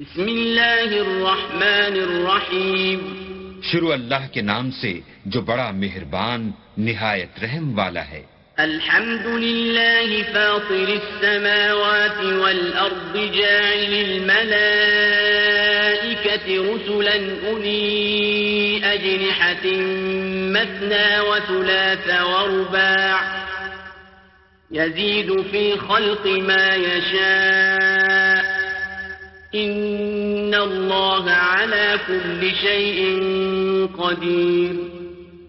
بسم اللہ الرحمن الرحیم شروع اللہ کے نام سے جو بڑا مہربان نہایت رحم والا ہے۔ الحمد لله فاطر السماوات والأرض جاعل الملائكة رسلا أولي أجنحة مثنى وثلاث ورباع. يزيد في خلق ما يشاء. إن الله على كل شيء قدير۔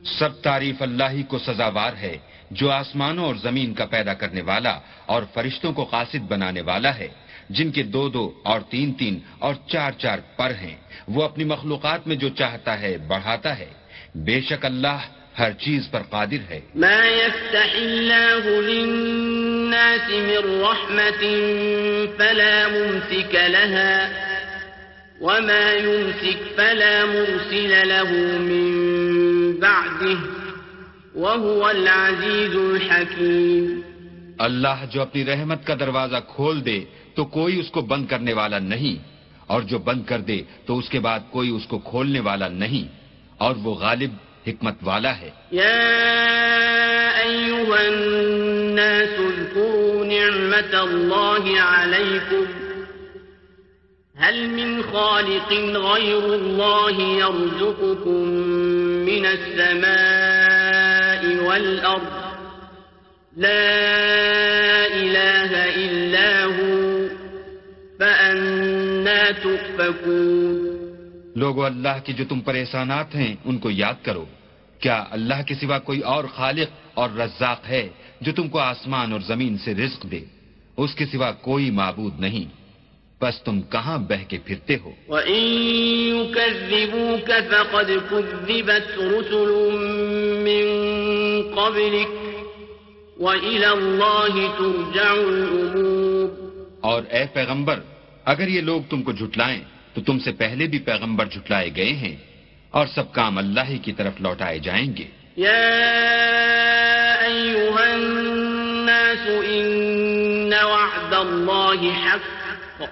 سب تعریف اللہ ہی کو سزاوار ہے جو آسمانوں اور زمین کا پیدا کرنے والا اور فرشتوں کو قاصد بنانے والا ہے۔ جن کے دو دو اور تین تین اور چار چار پر ہیں وہ اپنی مخلوقات میں جو چاہتا ہے بڑھاتا ہے۔ بے شک اللہ ہر چیز پر قادر ہے۔ ما يفتح للناس من رحمة فلا ممسك لها وما يمسك فلا مرسل له من بعده وهو العزيز الحكيم اللہ جو اپنی رحمت کا دروازہ کھول دے تو کوئی اس کو بند کرنے والا نہیں اور جو بند کر دے تو اس کے بعد کوئی اس کو کھولنے والا نہیں اور وہ غالب حکمت والا ہے۔ يا أيها الناس اذكروا نعمة الله عليكم هل من خالق غير الله يرزقكم من السماء والأرض؟ لا إله إلا هو فأنا تؤفكون لوگو اللہ کے جو تم پر احسانات ہیں ان کو یاد کرو۔ کیا اللہ کے سوا کوئی اور خالق اور رزاق ہے جو تم کو آسمان اور زمین سے رزق دے؟ اس کے سوا کوئی معبود نہیں۔ بس تم کہاں بہ کے پھرتے ہو؟ وَإِن يُكَذِّبُوكَ فَقَدْ كُذِّبَتْ رُسُلٌ مِّن قَبْلِكَ وَإِلَى اللَّهِ تُرْجَعُ الْأُمُورُ۔ اور اے پیغمبر اگر یہ لوگ تم کو جھٹلائیں تو تم سے پہلے بھی پیغمبر جھٹلائے گئے ہیں اور سب کام اللہ ہی کی طرف لوٹائے جائیں گے۔ يا أيها الناس إن وعد الله حق۔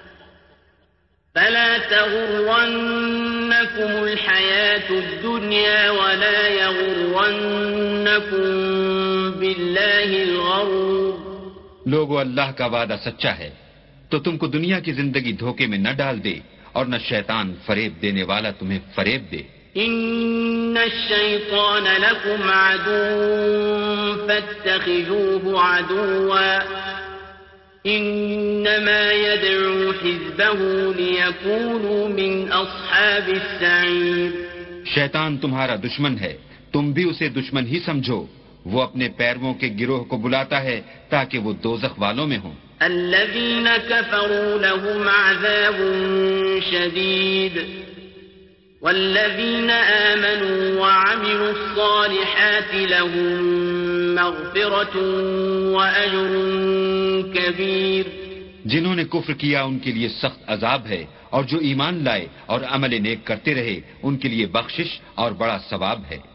فلا تغرنكم الحياة الدنيا ولا يغرنكم بالله الغرور۔ لوگو اللہ کا وعدہ سچا ہے تو تم کو دنیا کی زندگی دھوکے میں نہ ڈال دے۔ اور نہ شیطان فریب دینے والا تمہیں فریب دے۔ إن الشيطان لكم عدو فاتخذوه عدوا إنما يدعو حزبه ليكونوا من أصحاب السعير۔ شیطان تمہارا دشمن ہے۔ تم بھی اسے دشمن ہی سمجھو۔ وہ اپنے پیرووں کے گروہ کو بلاتا ہے تاکہ وہ دوزخ والوں میں ہوں۔ الذين كفروا لهم عذاب شديد والذين آمنوا وعملوا الصالحات لهم مغفرة وأجر كبير جنہوں نے کفر کیا ان کے لیے سخت عذاب ہے اور جو ایمان لائے اور عمل نیک کرتے رہے، ان کے لیے بخشش اور بڑا ثواب ہے۔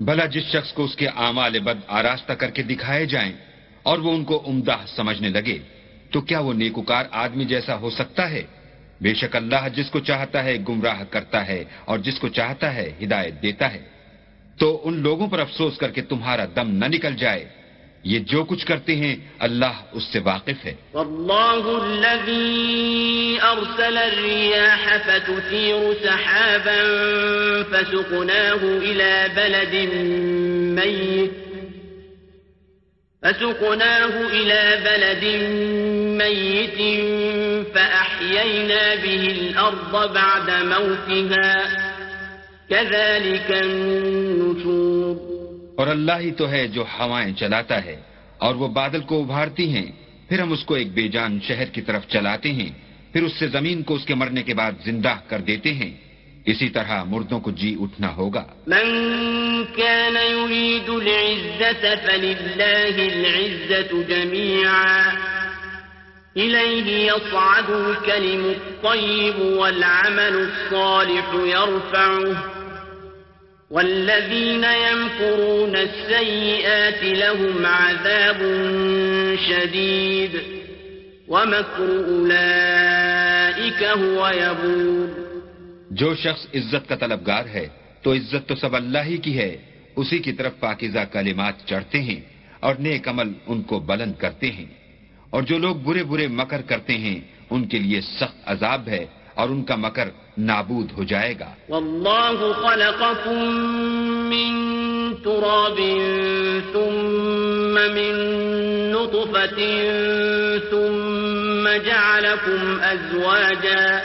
بھلا جس شخص کو اس کے اعمال بد آراستہ کر کے دکھائے جائیں اور وہ ان کو عمدہ سمجھنے لگے، تو کیا وہ نیکوکار آدمی جیسا ہو سکتا ہے؟ بے شک اللہ جس کو چاہتا ہے گمراہ کرتا ہے اور جس کو چاہتا ہے ہدایت دیتا ہے۔ تو ان لوگوں پر افسوس کر کے تمہارا دم نہ نکل جائے۔ یہ جو کچھ کرتے ہیں، اللہ اس سے واقف ہے۔ والله الذي أرسل الرياح فتثير سحابا فسقناه إلى بلد ميت فسقناه إلى بلد ميت فأحيينا به الأرض بعد موتها۔ كذلك النشور۔ اور اللہ ہی تو ہے جو ہوائیں چلاتا ہے اور وہ بادل کو ابھارتی ہیں۔ پھر ہم اس کو ایک بے جان شہر کی طرف چلاتے ہیں۔ پھر اس سے زمین کو اس کے مرنے کے بعد زندہ کر دیتے ہیں۔ اسی طرح مردوں کو جی اٹھنا ہوگا۔ من كان يريد العزة فلله العزة جميعا إليه يصعد الكلم الطيب والعمل الصالح يرفعه والذين يمكرون السيئات لهم عذاب شديد ومكر أولئك هو يبور. جو شخص عزت کا طلبگار ہے تو عزت تو سب اللہ ہی کی ہے، اسی کی طرف پاکیزہ کلمات چڑھتے ہیں اور نیک عمل ان کو بلند کرتے ہیں۔ اور جو لوگ برے برے مکر کرتے ہیں، ان کے لیے سخت عذاب ہے۔ اور ان کا مکر نابود ہو جائے گا واللہ خلقکم من تراب ثم من نطفة ثم جعلكم ازواجا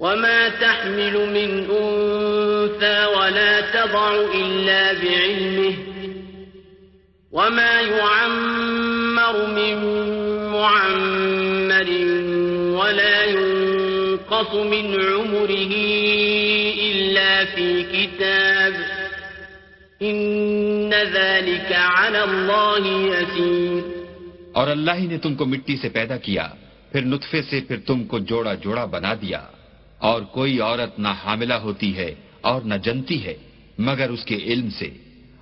وما تحمل من أنثى ولا تضع إلا بعلمه وما يعمر من معمر ينقص من عمره إلا في كتاب إن ذلك على الله يسير اور اللہ ہی نے تم کو مٹی سے پیدا کیا، پھر نطفے سے پھر تم کو جوڑا جوڑا بنا دیا۔ اور کوئی عورت نہ حاملہ ہوتی ہے اور نہ جنتی ہے، مگر اس کے علم سے۔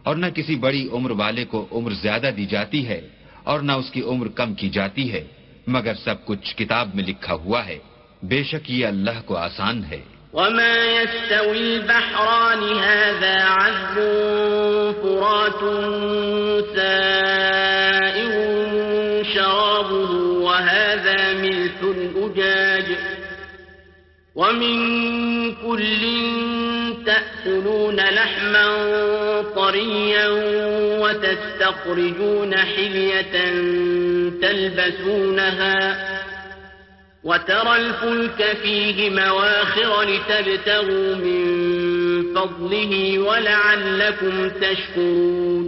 اور نہ کسی بڑی عمر والے کو عمر زیادہ دی جاتی ہے، اور نہ اس کی عمر کم کی جاتی ہے، مگر سب کچھ کتاب میں لکھا ہوا ہے۔ بے شک یہ اللہ کو آسان ہے وما يستوي البحران هذا عذب فرات سائر شرابه وهذا ملك أجاج ومن كل تأكلون لحما طريا وتستخرجون حلية تلبسونها وترى الفلك فيه مواخر لتبتغوا من فضله ولعلكم تشكرون.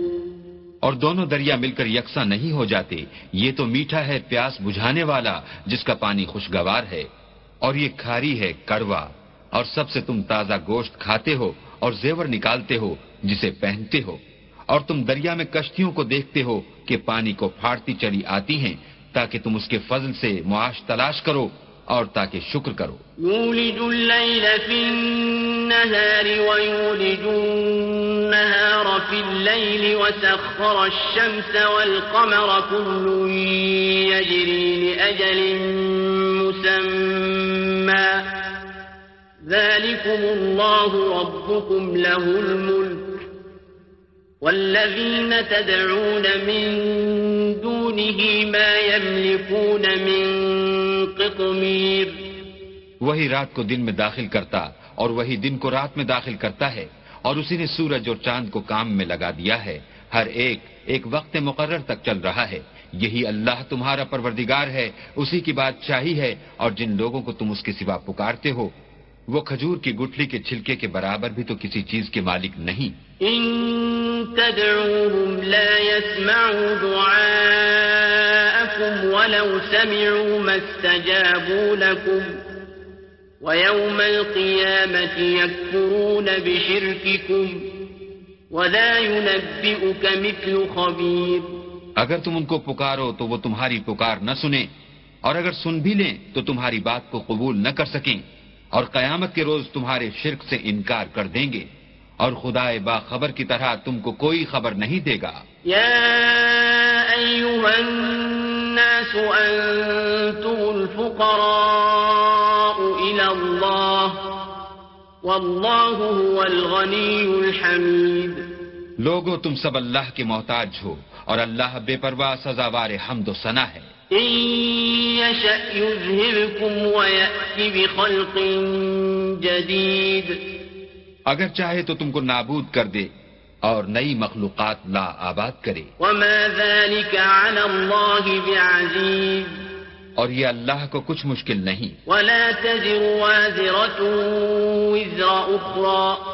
اور دونوں دریا مل کر یکساں نہیں ہو جاتے، یہ تو میٹھا ہے پیاس بجھانے والا، جس کا پانی خوشگوار ہے، اور یہ کھاری ہے کڑوا، اور سب سے تم تازہ گوشت کھاتے ہو، اور زیور نکالتے ہو، جسے پہنتے ہو، اور تم دریا میں کشتیوں کو دیکھتے ہو کہ پانی کو پھاڑتی چلی آتی ہیں تاکہ تم اس کے فضل سے معاش تلاش کرو اور تاکہ شکر کرو۔ يولج الليل في النهار ويولج النهار في الليل وسخر الشمس والقمر كل يجري لأجل مسمى۔ ذلكم الله ربكم له الملك۔ والذين تدعون من دونه ما يملكون من قطمیر وہی رات کو دن میں داخل کرتا اور وہی دن کو رات میں داخل کرتا ہے اور اسی نے سورج اور چاند کو کام میں لگا دیا ہے۔ ہر ایک ایک وقت مقرر تک چل رہا ہے۔ یہی اللہ تمہارا پروردگار ہے، اسی کی بات ہے اور جن لوگوں کو تم اس کے سوا پکارتے ہو وہ کھجور کی گٹھلی کے چھلکے کے برابر بھی تو کسی چیز کے مالک نہیں۔ ان تدعوهم لا يسمعوا دعاءكم ولو سمعوا ما استجابوا لكم ويوم القيامة يكفرون بشرككم ولا ينبئك مثل خبير اگر تم ان کو پکارو تو وہ تمہاری پکار نہ سنیں اور اگر سن بھی لیں تو تمہاری بات کو قبول نہ کر سکیں۔ اور قیامت کے روز تمہارے شرک سے انکار کر دیں گے اور خدا باخبر کی طرح تم کو کوئی خبر نہیں دے گا۔ یا ایوہ الناس انتم الفقراء الى اللہ واللہ هو الغنی الحمید۔ لوگو تم سب اللہ کے محتاج ہو اور اللہ بے پرواہ سزاوار حمد و ثنا ہے۔ اگر چاہے تو تم کو نابود کر دے اور نئی مخلوقات لا آباد کرے۔ وما ذلك على الله بعزيز. اور یہ اللہ کو کچھ مشکل نہیں۔ ولا تزر وازرة وزر أخرى.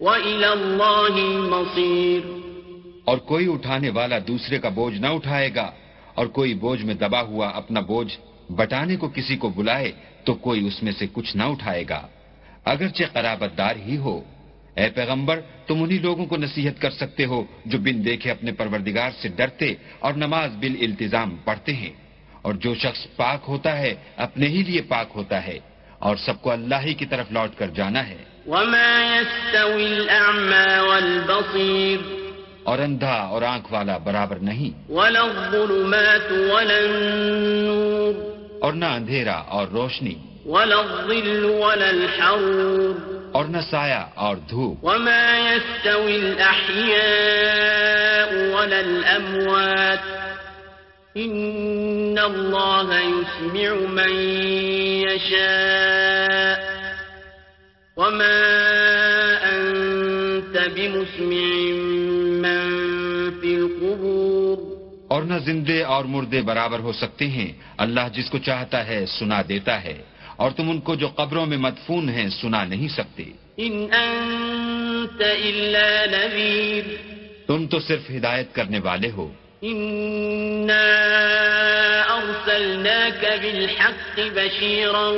وإلى الله المصير۔ اور کوئی اٹھانے والا دوسرے کا بوجھ نہ اٹھائے گا۔ اور کوئی بوجھ میں دبا ہوا اپنا بوجھ بٹانے کو کسی کو بلائے تو کوئی اس میں سے کچھ نہ اٹھائے گا۔ اگرچہ قرابت دار ہی ہو۔ اے پیغمبر، تم انہی لوگوں کو نصیحت کر سکتے ہو جو بن دیکھے اپنے پروردگار سے ڈرتے اور نماز بال التظام پڑھتے ہیں۔ اور جو شخص پاک ہوتا ہے، اپنے ہی لیے پاک ہوتا ہے۔ اور سب کو اللہ ہی کی طرف لوٹ کر جانا ہے۔ وما يستوي الأعمى والبصير اور اندھا اور آنکھ والا برابر نہیں۔ ولا الظلمات ولا النور اور نہ اندھیرا اور روشنی۔ ولا الظل ولا الحرور اور نہ سایہ اور دھوپ۔ وما يستوي الأحياء ولا الأموات إن الله يسمع من يشاء وما أنت بمسمع من في القبور اور نہ زندے اور مردے برابر ہو سکتے ہیں۔ اللہ جس کو چاہتا ہے سنا دیتا ہے اور تم ان کو جو قبروں میں مدفون ہیں سنا نہیں سکتے۔ إن أنت إلا نذير تم تو صرف ہدایت کرنے والے ہو۔ إنا أرسلناك بالحق بشيرا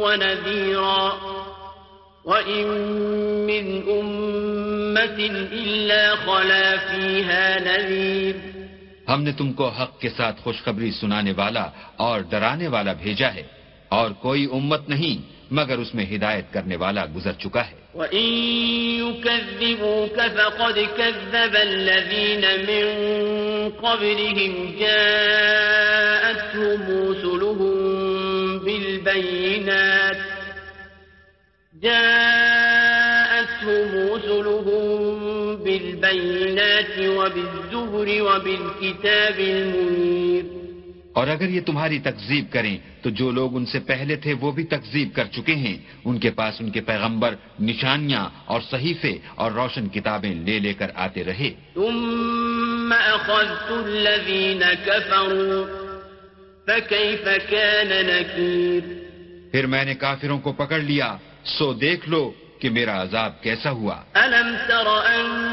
ونذيرا وإن من أمة إلا خلا فيها نذير ہم نے تم کو حق کے ساتھ خوشخبری سنانے والا اور ڈرانے والا بھیجا ہے اور کوئی امت نہیں مگر اس میں ہدایت کرنے والا گزر چکا ہے۔ وإن يكذبوك فقد كذب الذين من قبلهم جاءتهم رسلهم بالبينات جاءتهم رسلهم بالبينات وبالزهر وبالكتاب المنير۔ اور اگر یہ تمہاری تکذیب کریں تو جو لوگ ان سے پہلے تھے وہ بھی تکذیب کر چکے ہیں۔ ان کے پاس ان کے پیغمبر نشانیاں اور صحیفے اور روشن کتابیں لے لے کر آتے رہے۔ ثم أخذت الذين كفروا فكيف كان نكير؟ پھر میں نے کافروں کو پکڑ لیا۔ سو دیکھ لو کہ میرا عذاب کیسا ہوا۔ ألم تر أن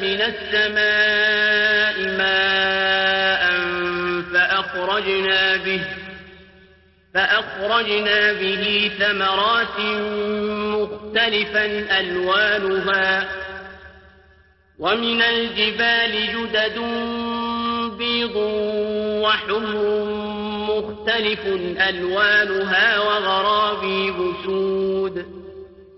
من السماء ماء فأخرجنا به فأخرجنا به ثمرات مختلفا ألوانها ومن الجبال جدد بيض وحمر مختلف ألوانها وغرابيب سود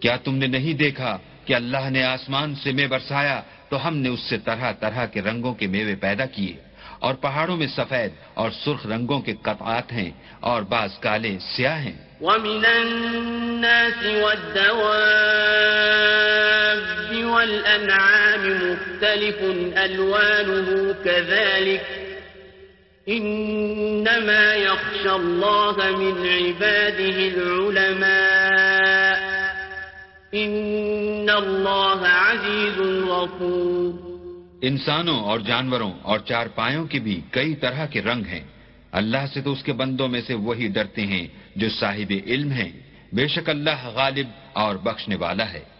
کیا تم نے نہیں دیکھا کہ اللہ نے آسمان سے میں برسایا تو ہم نے اس سے طرح طرح کے رنگوں کے میوے پیدا کیے اور پہاڑوں میں سفید اور سرخ رنگوں کے قطعات ہیں اور بعض کالے سیاہ ہیں۔ ومن الناس والدواب والأنعام مختلف ألوانه كذلك إنما يخشى الله من عباده العلماء. إن الله عزيز غفور. انسانوں اور جانوروں اور چار پایوں کے بھی کئی طرح کے رنگ ہیں۔ اللہ سے تو اس کے بندوں میں سے وہی ڈرتے ہیں جو صاحب علم ہیں۔ بے شک اللہ غالب اور بخشنے والا ہے۔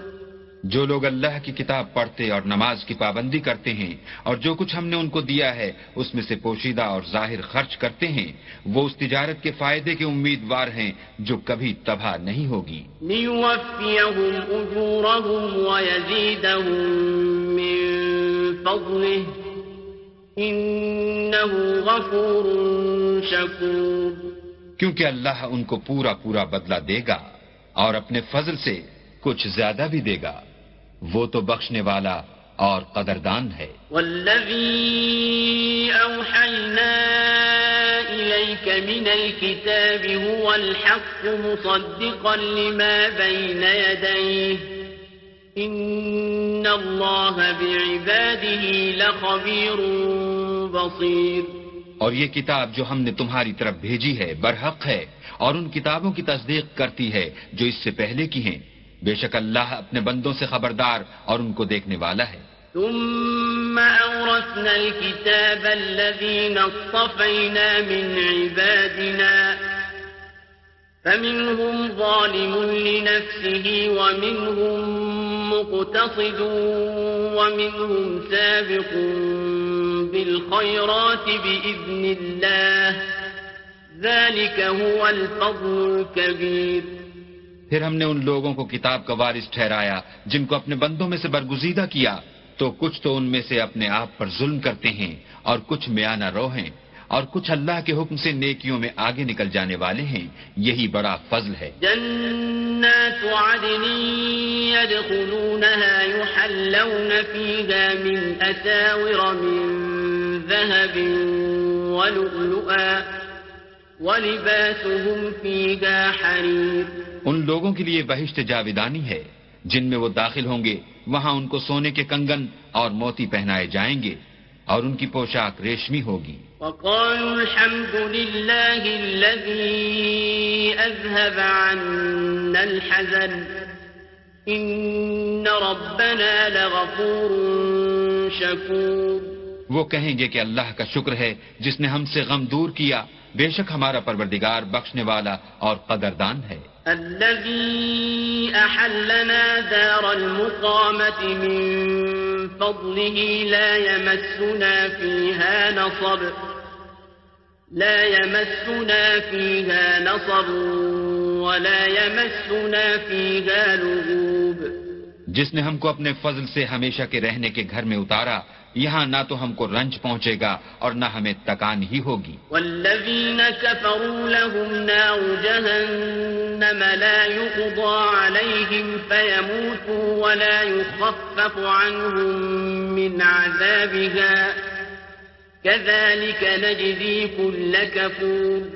جو لوگ اللہ کی کتاب پڑھتے اور نماز کی پابندی کرتے ہیں اور جو کچھ ہم نے ان کو دیا ہے اس میں سے پوشیدہ اور ظاہر خرچ کرتے ہیں وہ اس تجارت کے فائدے کے امیدوار ہیں جو کبھی تباہ نہیں ہوگی۔ کیونکہ اللہ ان کو پورا پورا بدلہ دے گا اور اپنے فضل سے کچھ زیادہ بھی دے گا۔ وہ تو بخشنے والا اور قدردان ہے۔ والذي أوحينا إليك من الكتاب هو الحق مصدقا لما بين يديه إن الله بعباده لخبير بصير اور یہ کتاب جو ہم نے تمہاری طرف بھیجی ہے برحق ہے اور ان کتابوں کی تصدیق کرتی ہے جو اس سے پہلے کی ہیں۔ بے شک اللہ اپنے بندوں سے خبردار اور ان کو دیکھنے والا ہے ثم أورثنا الكتاب الذين اصطفينا من عبادنا فمنهم ظالم لنفسه ومنهم مقتصد ومنهم سابق بالخيرات بإذن الله ذلك هو الفضل الكبير پھر ہم نے ان لوگوں کو کتاب کا وارث ٹھہرایا، جن کو اپنے بندوں میں سے برگزیدہ کیا۔ تو کچھ تو ان میں سے اپنے آپ پر ظلم کرتے ہیں اور کچھ میانہ رو ہیں اور کچھ اللہ کے حکم سے نیکیوں میں آگے نکل جانے والے ہیں۔ یہی بڑا فضل ہے۔ جنات عدن يدخلونها يحلون فيها من أساور من ذهب ولؤلؤا، ولباسهم فيها حرير۔ ان لوگوں کے لیے بہشت جاویدانی ہے۔ جن میں وہ داخل ہوں گے وہاں ان کو سونے کے کنگن اور موتی پہنائے جائیں گے اور ان کی پوشاک ریشمی ہوگی۔ وقالوا الحمد لله الذي أذهب عنا الحزن۔ إن ربنا لغفور شكور۔ وہ کہیں گے کہ اللہ کا شکر ہے جس نے ہم سے غم دور کیا۔ بے شک ہمارا پروردگار بخشنے والا اور قدردان ہے۔ الذي أحلنا دار المقامة من فضله لا يمسنا فيها نصب لا يمسنا فيها نصب ولا يمسنا فيها لغوب۔ جس نے ہم کو اپنے فضل سے ہمیشہ کے رہنے کے گھر میں اتارا یہاں نہ تو ہم کو رنج پہنچے گا اور نہ ہمیں تکان ہی ہوگی۔ والذین كفروا لهم نار جهنم لا يقضى عليهم فيموتوا ولا يخفف عنهم من عذابها كذلك نجزي كل كفور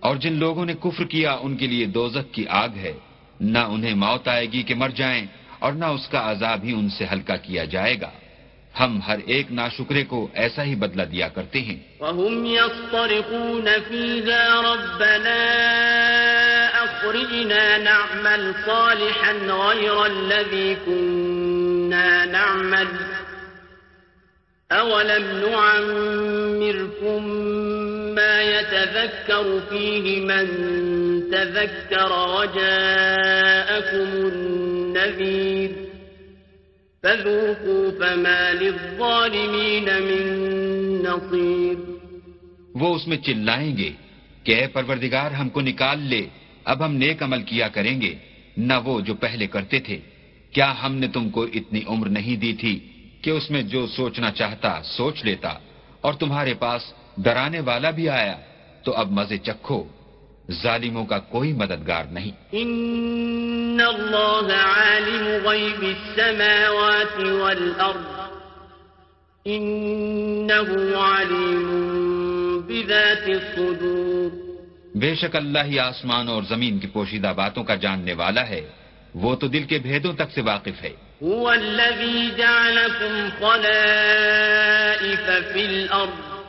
اور جن لوگوں نے کفر کیا ان کے لیے دوزک کی آگ ہے۔ نہ انہیں موت آئے گی کہ مر جائیں اور نہ اس کا عذاب ہی ان سے ہلکا کیا جائے گا۔ ہم ہر ایک ناشکرے کو ایسا ہی بدلہ دیا کرتے ہیں۔ وهم يصطرخون فيها ربنا أخرجنا نعمل صالحا غير الذي كنا نعمل أولم نعمركم ما يتذكر فيه من تذكر وجاءكم النذير فذوقوا فما للظالمين من نصير. وہ اس میں چلائیں گے کہ اے پروردگار، ہم کو نکال لے، اب ہم نیک عمل کیا کریں گے، نہ وہ جو پہلے کرتے تھے۔ کیا ہم نے تم کو اتنی عمر نہیں دی تھی کہ اس میں جو سوچنا چاہتا سوچ لیتا، اور تمہارے پاس ڈرانے والا بھی آیا، تو اب مزے چکھو۔ ظالموں کا کوئی مددگار نہیں۔ إن الله عالم غيب السماوات والأرض إنه عليم بذات الصدور۔ بے شک اللہ ہی آسمان اور زمین کی پوشیدہ باتوں کا جاننے والا ہے۔ وہ تو دل کے بھیدوں تک سے واقف ہے۔ هو الذي جعلكم خلائف في الأرض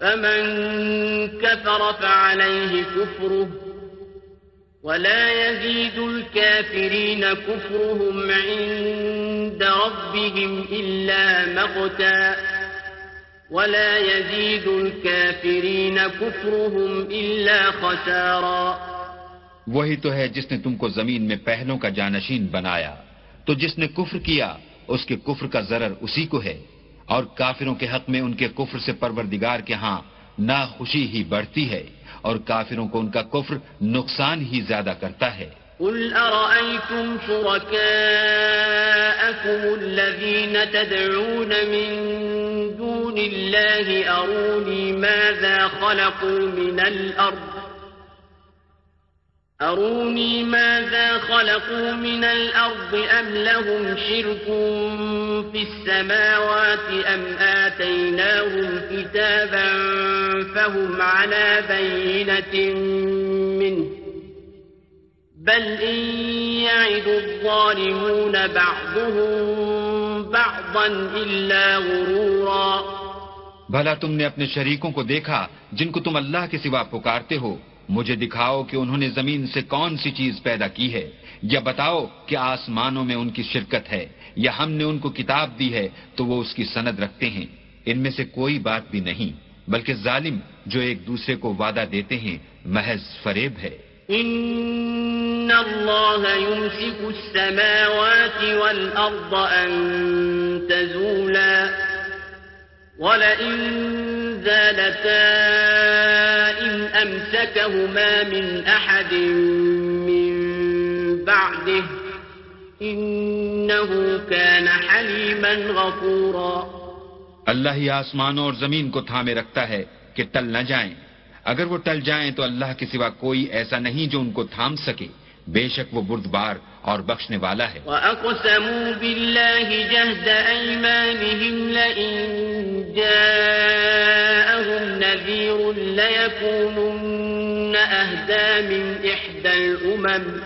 فمن كفر فعليه كفره ولا يزيد الكافرين كفرهم عند ربهم إلا مقتا ولا يزيد الكافرين كفرهم إلا خسارا وہی تو ہے جس نے تم کو زمین میں پہلوں کا جانشین بنایا تو جس نے کفر کیا اس کے کفر کا ضرر اسی کو ہے۔ اور کافروں کے حق میں ان کے کفر سے پروردگار کے ہاں نا خوشی ہی بڑھتی ہے اور کافروں کو ان کا کفر نقصان ہی زیادہ کرتا ہے۔ قل أرأيتم شركاءكم الذين تدعون من دون الله أروني ماذا خلقوا من الأرض أروني ماذا خلقوا من الأرض أم لهم شرك في السماوات أم آتيناهم كتابا فهم على بينة منه بل إن يعد الظالمون بعضهم بعضا إلا غرورا بھلا تم نے اپنے شریکوں کو دیکھا جن کو تم اللہ کے سوا پکارتے ہو مجھے دکھاؤ کہ انہوں نے زمین سے کون سی چیز پیدا کی ہے، یا بتاؤ کہ آسمانوں میں ان کی شرکت ہے، یا ہم نے ان کو کتاب دی ہے تو وہ اس کی سند رکھتے ہیں۔ ان میں سے کوئی بات بھی نہیں، بلکہ ظالم جو ایک دوسرے کو وعدہ دیتے ہیں، محض فریب ہے۔ ان اللہ يمسك السماوات والارض ان تزولا۔ ولئن زالتا ان امسكهما من احد من بعده انه كان حليما غفورا۔ اللہ ہی آسمانوں اور زمین کو تھامے رکھتا ہے کہ ٹل نہ جائیں۔ اگر وہ ٹل جائیں تو اللہ کے سوا کوئی ایسا نہیں جو ان کو تھام سکے۔ بے شک وہ بردبار اور بخشنے والا ہے۔ وَأَقْسَمُوا بِاللَّهِ جَهْدَ أَيْمَانِهِمْ لَئِن جَاءَهُمْ نَذِيرٌ لَيَكُونُنَّ أَهْدَى مِنْ إِحْدَى الْأُمَمِ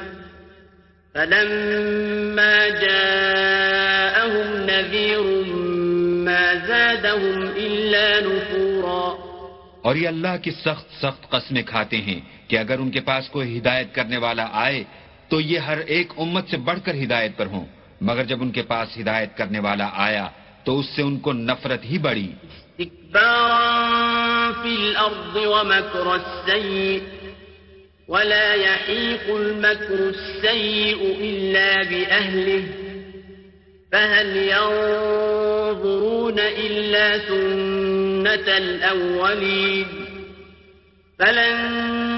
فَلَمَّا جَاءَهُمْ نَذِيرٌ مَا زَادَهُمْ إِلَّا نُفُورًا اور یہ اللہ کی سخت سخت قسمیں کھاتے ہیں۔ کہ اگر ان کے پاس کوئی ہدایت کرنے والا آئے، تو یہ ہر ایک امت سے بڑھ کر ہدایت پر ہوں۔ مگر جب ان کے پاس ہدایت کرنے والا آیا، تو اس سے ان کو نفرت ہی بڑی استكبارا في الأرض ومكر السيء ولا يحيق المكر السيء إلا بأهله، فهل ينظرون إلا سنة الأولين فلن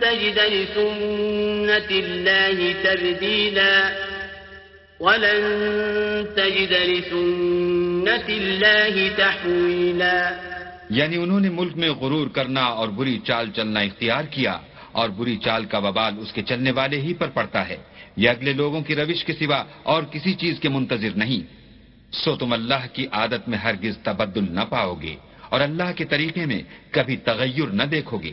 تجد لسنة الله تبديلا ولن تجد لسنة الله تحويلا. یعنی انہوں نے ملک میں غرور کرنا اور بری چال چلنا اختیار کیا اور بری چال کا وبال اس کے چلنے والے ہی پر پڑتا ہے۔ یہ اگلے لوگوں کی روش کے سوا اور کسی چیز کے منتظر نہیں۔ سو تم اللہ کی عادت میں ہرگز تبدل نہ پاؤ گے اور اللہ کے طریقے میں کبھی تغیر نہ دیکھو گے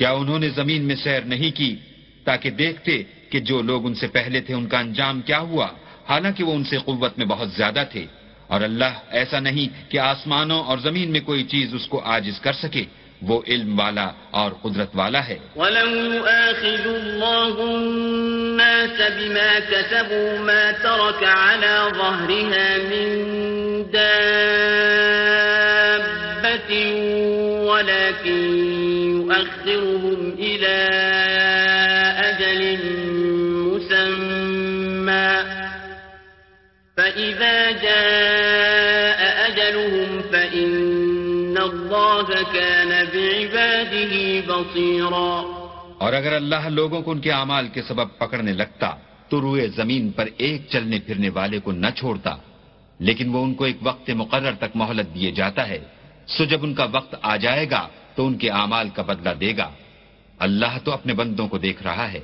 کیا انہوں نے زمین میں سیر نہیں کی تاکہ دیکھتے کہ جو لوگ ان سے پہلے تھے ان کا انجام کیا ہوا؟ حالانکہ وہ ان سے قوت میں بہت زیادہ تھے۔ اور اللہ ایسا نہیں کہ آسمانوں اور زمین میں کوئی چیز اس کو آجز کر سکے۔ وہ علم والا اور قدرت والا ہے۔ ولو يؤاخذ الله الناس بما كسبوا ما ترك على ظهرها من دابة إلى أجل مسمى. فإذا جاء أجلهم فإن الله كان بعباده بصيرا. اور اگر اللہ لوگوں کو ان کے اعمال کے سبب پکڑنے لگتا، تو روئے زمین پر ایک چلنے پھرنے والے کو نہ چھوڑتا، لیکن وہ ان کو ایک وقت مقرر تک مہلت دیے جاتا ہے۔ سو جب ان کا وقت آ جائے گا، تو ان کے اعمال کا بدلہ دے گا۔ اللہ تو اپنے بندوں کو دیکھ رہا ہے